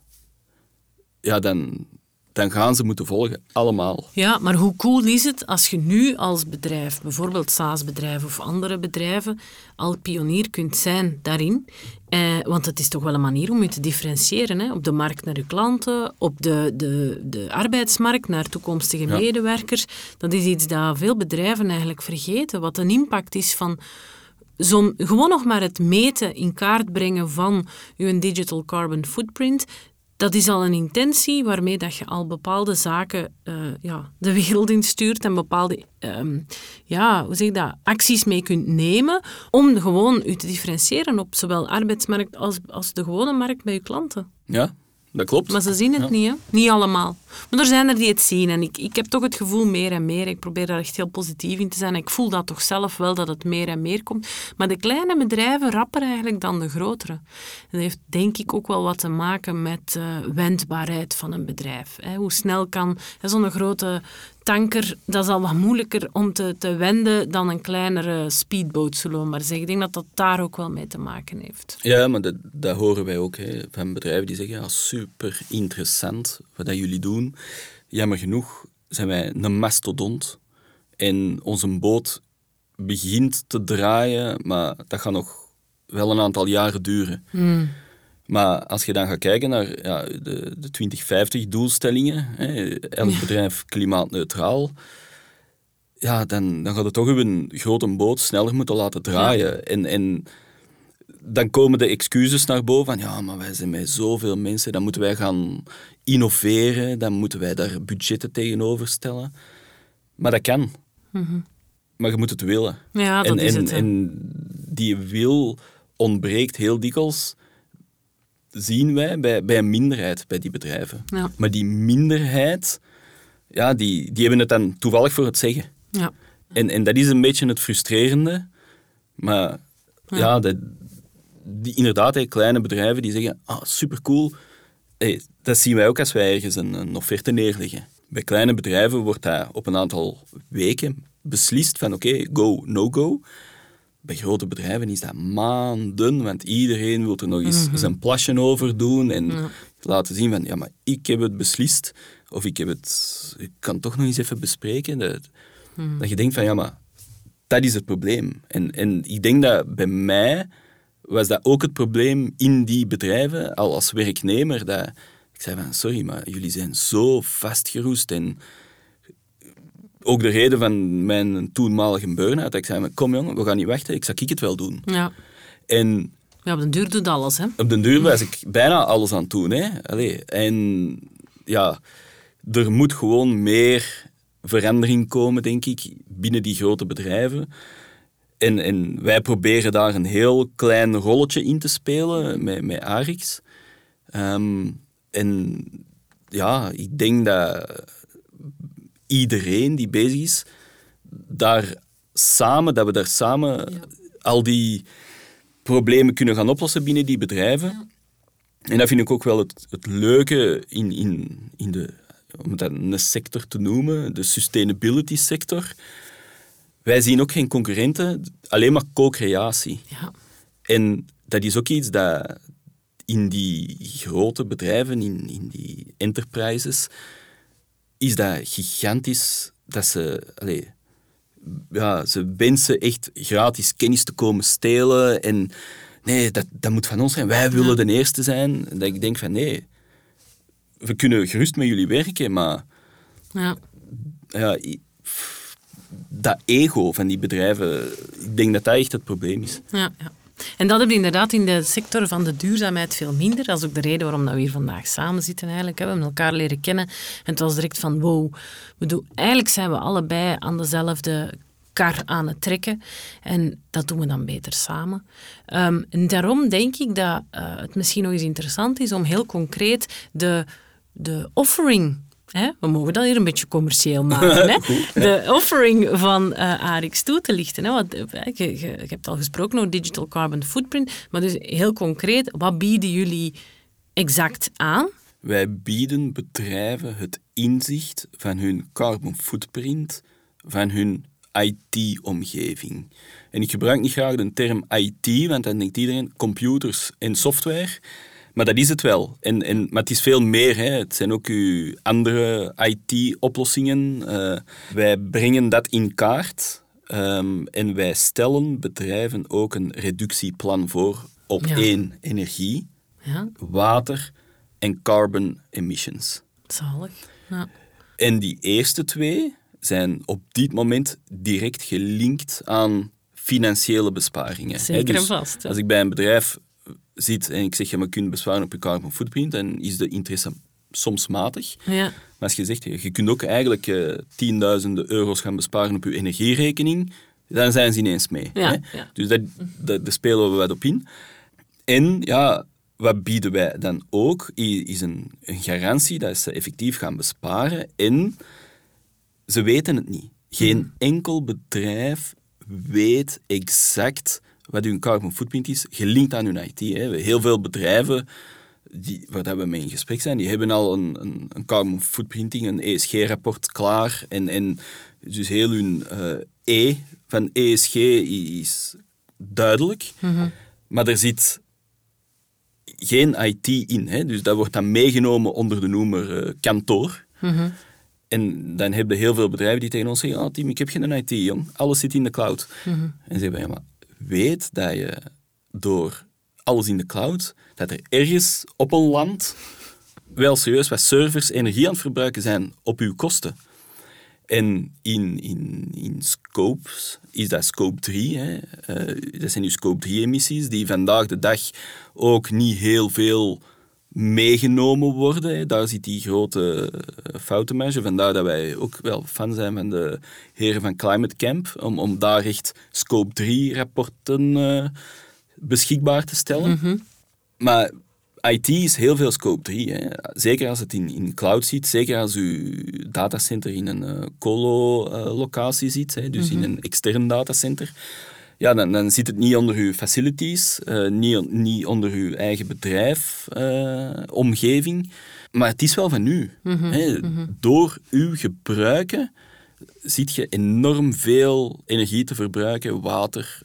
ja, dan, dan gaan ze moeten volgen, allemaal. Ja, maar hoe cool is het als je nu als bedrijf, bijvoorbeeld SaaS-bedrijven of andere bedrijven, al pionier kunt zijn daarin? Eh, want het is toch wel een manier om je te differentiëren. Hè? Op de markt naar je klanten, op de, de, de arbeidsmarkt naar toekomstige Ja. medewerkers. Dat is iets dat veel bedrijven eigenlijk vergeten. Wat een impact is van zo'n, gewoon nog maar het meten, in kaart brengen van je digital carbon footprint, dat is al een intentie waarmee dat je al bepaalde zaken eh, ja, de wereld instuurt en bepaalde ehm, ja, hoe zeg dat, acties mee kunt nemen om gewoon je te differentiëren op zowel arbeidsmarkt als, als de gewone markt bij je klanten. Ja, dat klopt. Maar ze zien het Ja. niet, hè? Niet allemaal. Maar er zijn er die het zien. En ik, ik heb toch het gevoel meer en meer. Ik probeer daar echt heel positief in te zijn. Ik voel dat toch zelf wel, dat het meer en meer komt. Maar de kleine bedrijven rapper eigenlijk dan de grotere. En dat heeft denk ik ook wel wat te maken met eh wendbaarheid van een bedrijf. Hè? Hoe snel kan zo'n grote tanker, dat is al wat moeilijker om te, te wenden dan een kleinere speedboot, zullen we maar zeggen. Ik denk dat dat daar ook wel mee te maken heeft. Ja, maar dat, dat horen wij ook hè, van bedrijven die zeggen, ja, super interessant wat dat jullie doen. Jammer genoeg zijn wij een mastodont en onze boot begint te draaien, maar dat gaat nog wel een aantal jaren duren. Maar als je dan gaat kijken naar ja, de, de 2050-doelstellingen, elk Ja. bedrijf klimaatneutraal, ja, dan, dan gaat het toch een grote boot sneller moeten laten draaien. En, en dan komen de excuses naar boven van ja, maar wij zijn met zoveel mensen, dan moeten wij gaan innoveren, dan moeten wij daar budgetten tegenover stellen. Maar dat kan. Maar je moet het willen. Ja, dat en, is en, het. en die wil ontbreekt heel dikwijls, zien wij bij, bij een minderheid bij die bedrijven. Ja. Maar die minderheid, ja, die, die hebben het dan toevallig voor het zeggen. Ja. En, en dat is een beetje het frustrerende. Maar ja, dat, die, inderdaad, kleine bedrijven die zeggen, ah, supercool. Hey, dat zien wij ook als wij ergens een, een offerte neerleggen. Bij kleine bedrijven wordt dat op een aantal weken beslist van oké, go, no go. Bij grote bedrijven is dat maanden, want iedereen wil er nog eens zijn plasje over doen en laten zien van ja, maar ik heb het beslist of ik heb het, ik kan het toch nog eens even bespreken. Dat, dat je denkt van ja, maar dat is het probleem. En, en ik denk dat bij mij was dat ook het probleem in die bedrijven, al als werknemer, dat ik zei van sorry, maar jullie zijn zo vastgeroest en ook de reden van mijn toenmalige burn-out, dat ik zei kom jongen, we gaan niet wachten, ik zal ik het wel doen. Ja. En ja, op den duur doet alles, hè. op den duur was ik bijna alles aan het doen. Hè. Allee, en ja, er moet gewoon meer verandering komen, denk ik, binnen die grote bedrijven. En, en wij proberen daar een heel klein rolletje in te spelen met, met Arix. Ehm, en ja, ik denk dat iedereen die bezig is, daar samen, dat we daar samen al die problemen kunnen gaan oplossen binnen die bedrijven. En dat vind ik ook wel het, het leuke in, in, in de, om dat een sector te noemen, de sustainability sector. Wij zien ook geen concurrenten, alleen maar co-creatie. Ja. En dat is ook iets dat in die grote bedrijven, in, in die enterprises, is dat gigantisch dat ze... Allee, ja, ze wensen echt gratis kennis te komen stelen. En nee, dat, dat moet van ons zijn. Wij willen de eerste zijn. Dat ik denk van nee, we kunnen gerust met jullie werken, maar Ja. ja, dat ego van die bedrijven, ik denk dat dat echt het probleem is. Ja, ja. En dat heb je inderdaad in de sector van de duurzaamheid veel minder. Dat is ook de reden waarom dat we hier vandaag samen zitten eigenlijk. We hebben elkaar leren kennen en het was direct van wow. Eigenlijk zijn we allebei aan dezelfde kar aan het trekken. En dat doen we dan beter samen. Ehm, en daarom denk ik dat eh, het misschien nog eens interessant is om heel concreet de, de offering... Hè? We mogen dat hier een beetje commercieel maken. Hè? De offering van eh Arix toe te lichten. Hè? Want, eh, je, je, je hebt al gesproken over digital carbon footprint. Maar dus heel concreet, wat bieden jullie exact aan? Wij bieden bedrijven het inzicht van hun carbon footprint, van hun IT-omgeving. En ik gebruik niet graag de term IT, want dan denkt iedereen computers en software. Maar dat is het wel. En, en, maar het is veel meer. Hè. Het zijn ook uw andere IT-oplossingen. Eh, wij brengen dat in kaart. ehm, en wij stellen bedrijven ook een reductieplan voor op Ja. één energie, Ja, water en carbon emissions. zalig. Ja. En die eerste twee zijn op dit moment direct gelinkt aan financiële besparingen. Zeker en dus vast. Als ik bij een bedrijf zit en ik zeg, ja, maar je kunt besparen op je carbon footprint, dan is de interesse soms matig. Ja. Maar als je zegt, je kunt ook eigenlijk eh, tienduizenden euro's gaan besparen op je energierekening, dan zijn ze ineens mee. Ja, hè. ja. Dus dat, dat, daar spelen we wat op in. En ja, wat bieden wij dan ook, is een, een garantie dat ze effectief gaan besparen. En ze weten het niet. Geen enkel bedrijf weet exact wat hun carbon footprint is, gelinkt aan hun IT. Hè. Hebben Heel veel bedrijven die, waar dat we mee in gesprek zijn, die hebben al een, een, een carbon footprinting, een ESG-rapport klaar. En, en dus heel hun eh, E van ESG is duidelijk. Maar er zit geen IT in. Hè? Dus dat wordt dan meegenomen onder de noemer eh, kantoor. En dan hebben heel veel bedrijven die tegen ons zeggen, oh Tim, ik heb geen IT, jong. Alles zit in de cloud. En ze zeggen, ja, maar weet dat je door alles in de cloud, dat er ergens op een land wel serieus wat servers energie aan het verbruiken zijn op uw kosten. En in, in, in scopes is dat scope 3. Hè. Uh, dat zijn nu scope 3 emissies die vandaag de dag ook niet heel veel meegenomen worden. Daar zit die grote eh, foutenmarge. Vandaar dat wij ook wel fan zijn van de heren van Climate Camp, om, om daar echt scope 3 rapporten uh, beschikbaar te stellen. Mhm. Maar IT is heel veel scope 3. Hè. Zeker als het in, in cloud zit, zeker als u datacenter in een uh, colo-locatie zit, hè, dus in een extern datacenter. Ja, dan, dan zit het niet onder uw facilities, uh, niet, niet onder uw eigen bedrijf, uh, omgeving. Maar het is wel van u. Hè. Door uw gebruiken ziet je enorm veel energie te verbruiken, water,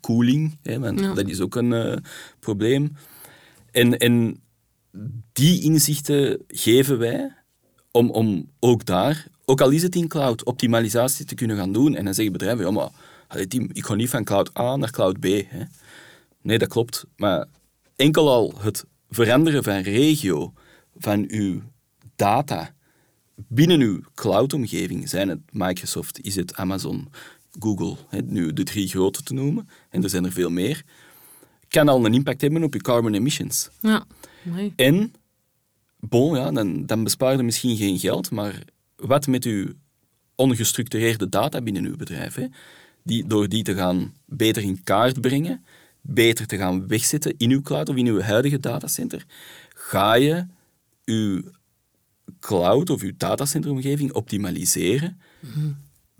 koeling, hè, want Ja. dat is ook een probleem. En, en die inzichten geven wij om, om ook daar, ook al is het in cloud, optimalisatie te kunnen gaan doen. En dan zeggen bedrijven, ja, maar ik ga niet van cloud A naar cloud B. Hè. Nee, dat klopt. Maar enkel al het veranderen van regio, van uw data binnen uw cloud-omgeving, zijn het Microsoft, is het Amazon, Google, hè, nu de drie grote te noemen, en er zijn er veel meer, kan al een impact hebben op je carbon emissions. Ja. En, bon, ja, dan, dan bespaar je misschien geen geld, maar wat met uw ongestructureerde data binnen uw bedrijf, hè, die, door die te gaan beter in kaart brengen, beter te gaan wegzetten in uw cloud of in uw huidige datacenter, ga je uw cloud of uw datacenteromgeving optimaliseren,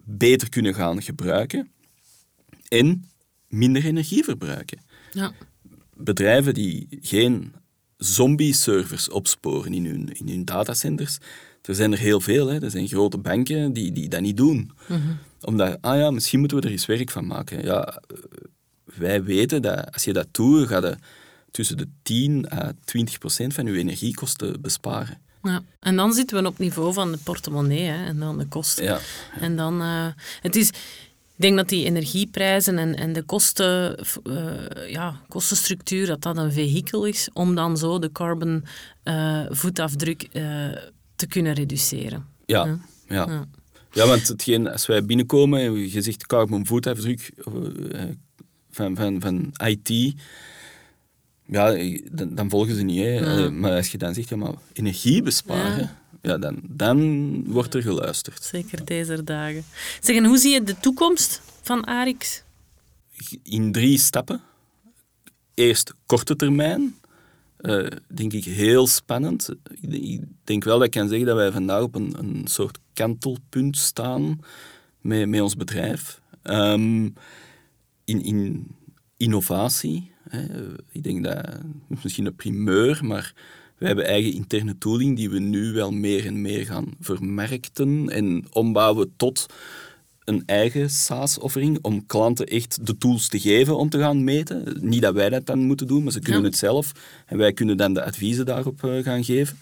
beter kunnen gaan gebruiken en minder energie verbruiken Ja. bedrijven die geen zombie-servers opsporen in hun, in hun datacenters, er zijn er heel veel. Hè. Er zijn grote banken die, die dat niet doen. Omdat, ah ja, misschien moeten we er eens werk van maken. Ja, eh, wij weten dat als je dat doet, ga je tussen de 10 à 20 procent van je energiekosten besparen. Ja. En dan zitten we op het niveau van de portemonnee hè, en dan de kosten. Ja. En dan, eh, het is, ik denk dat die energieprijzen en, en de kosten, eh, ja, kostenstructuur, dat dat een vehikel is om dan zo de carbon voetafdruk te kunnen reduceren. Ja, Ja. ja. Ja. ja. want hetgeen, als wij binnenkomen en je zegt carbon voetafdruk eh, van, van, van IT, ja, dan, dan volgen ze niet. Hè. Ja. Eh, Maar als je dan zegt, ja, maar energie besparen, ja. dan, dan wordt er geluisterd. Zeker deze dagen. Zeg, en hoe zie je de toekomst van Arix? In drie stappen. Eerst korte termijn. Eh, denk ik heel spannend. Ik- denk wel dat ik kan zeggen dat wij vandaag op een, een soort kantelpunt staan met, met ons bedrijf. Ehm, in, in innovatie. Hè. Ik denk dat, dat is misschien een primeur, maar wij hebben eigen interne tooling die we nu wel meer en meer gaan vermarkten en ombouwen tot een eigen SaaS-offering om klanten echt de tools te geven om te gaan meten. Niet dat wij dat dan moeten doen, maar ze kunnen Ja. het zelf. En wij kunnen dan de adviezen daarop eh, gaan geven.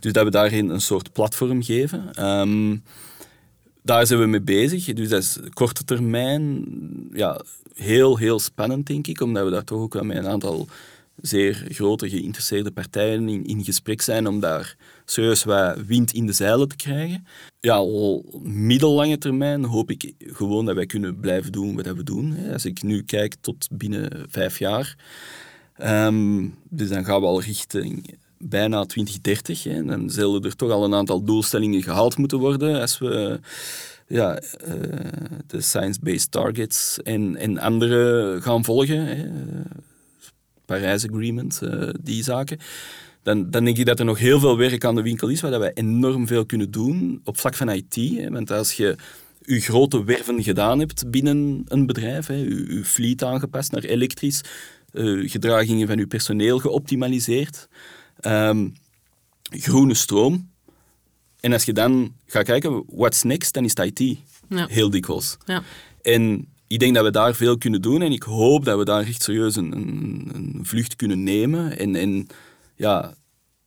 Dus dat we daarin een soort platform geven. Ehm, daar zijn we mee bezig. Dus dat is korte termijn. Ja, heel, heel spannend, denk ik. Omdat we daar toch ook wel met een aantal zeer grote geïnteresseerde partijen in, in gesprek zijn om daar serieus wat wind in de zeilen te krijgen. Ja, al middellange termijn hoop ik gewoon dat wij kunnen blijven doen wat we doen. Als ik nu kijk tot binnen vijf jaar, Ehm, dus dan gaan we al richting bijna 2030. Hè. Dan zullen er toch al een aantal doelstellingen gehaald moeten worden als we ja, eh, de science-based targets en, en andere gaan volgen. Hè. Parijs Agreement, eh, die zaken. Dan, dan denk ik dat er nog heel veel werk aan de winkel is, waar dat wij enorm veel kunnen doen op vlak van IT. Hè. Want als je je grote werven gedaan hebt binnen een bedrijf, hè, je, je fleet aangepast naar elektrisch, eh, gedragingen van je personeel geoptimaliseerd, ehm, groene stroom. En als je dan gaat kijken, what's next, dan is het IT. Ja. Heel dikwijls. Ja. En ik denk dat we daar veel kunnen doen en ik hoop dat we daar echt serieus een vlucht kunnen nemen en, en ja,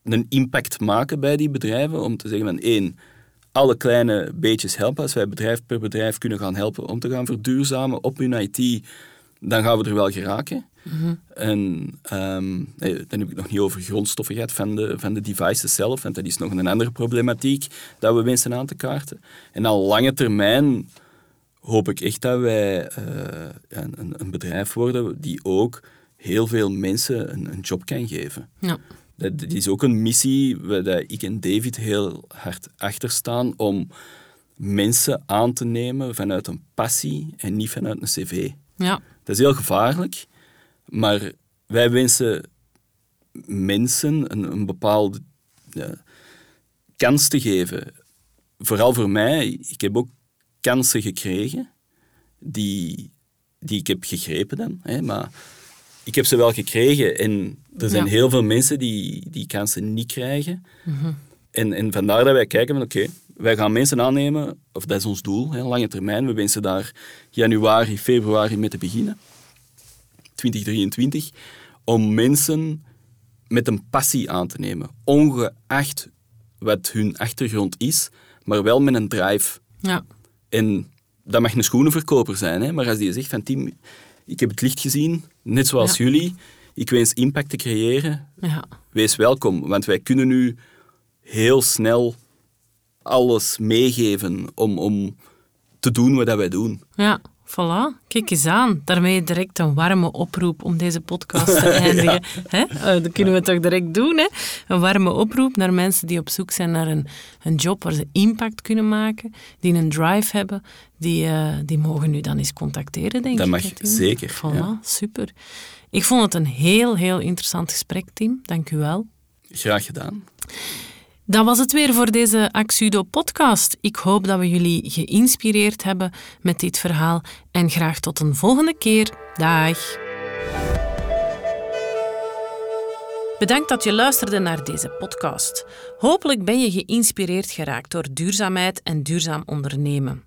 een impact maken bij die bedrijven om te zeggen van één, alle kleine beetjes helpen. Als wij bedrijf per bedrijf kunnen gaan helpen om te gaan verduurzamen op hun IT, dan gaan we er wel geraken. En ehm, nee, dan heb ik het nog niet over grondstoffen gehad van de, van de devices zelf, want dat is nog een andere problematiek dat we wensen aan te kaarten. En al lange termijn hoop ik echt dat wij eh, een, een, bedrijf worden die ook heel veel mensen een, een job kan geven. Ja. Dat, dat, is ook een missie waar ik en David heel hard achter staan om mensen aan te nemen vanuit een passie en niet vanuit een cv. Ja. Dat is heel gevaarlijk, maar wij wensen mensen een, een bepaalde ja, kans te geven. Vooral voor mij, ik heb ook kansen gekregen die, die ik heb gegrepen dan. Hè, maar ik heb ze wel gekregen en er zijn heel veel mensen die die kansen niet krijgen. Mhm. en, en vandaar dat wij kijken van oké, wij gaan mensen aannemen, of dat is ons doel, hè, lange termijn. We wensen daar januari, februari mee te beginnen, 2023, om mensen met een passie aan te nemen, ongeacht wat hun achtergrond is, maar wel met een drive. Ja. En dat mag een schoenenverkoper zijn, hè, maar als die zegt van Tim, ik heb het licht gezien, net zoals Ja. jullie, ik wens impact te creëren, Ja. wees welkom, want wij kunnen nu heel snel alles meegeven om, om te doen wat wij doen. Ja, voilà. Kijk eens aan. Daarmee direct een warme oproep om deze podcast te eindigen. Hè? Eh, dat kunnen we toch direct doen. Hè? Een warme oproep naar mensen die op zoek zijn naar een, een job waar ze impact kunnen maken, die een drive hebben, die, eh, die mogen nu dan eens contacteren, denk Dat ik. mag hè, Tim? zeker, Voilà, ja. super. Ik vond het een heel, heel interessant gesprek, Tim. Dank u wel. Graag gedaan. Dat was het weer voor deze Axudo podcast. Ik hoop dat we jullie geïnspireerd hebben met dit verhaal en graag tot een volgende keer. Dag. Bedankt dat je luisterde naar deze podcast. Hopelijk ben je geïnspireerd geraakt door duurzaamheid en duurzaam ondernemen.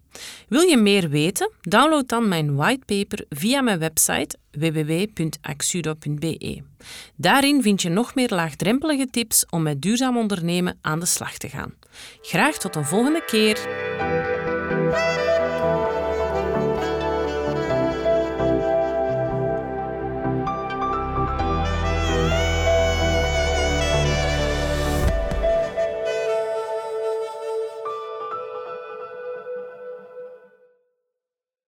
Wil je meer weten? Download dan mijn whitepaper via mijn website www.axudo.be. Daarin vind je nog meer laagdrempelige tips om met duurzaam ondernemen aan de slag te gaan. Graag tot een volgende keer.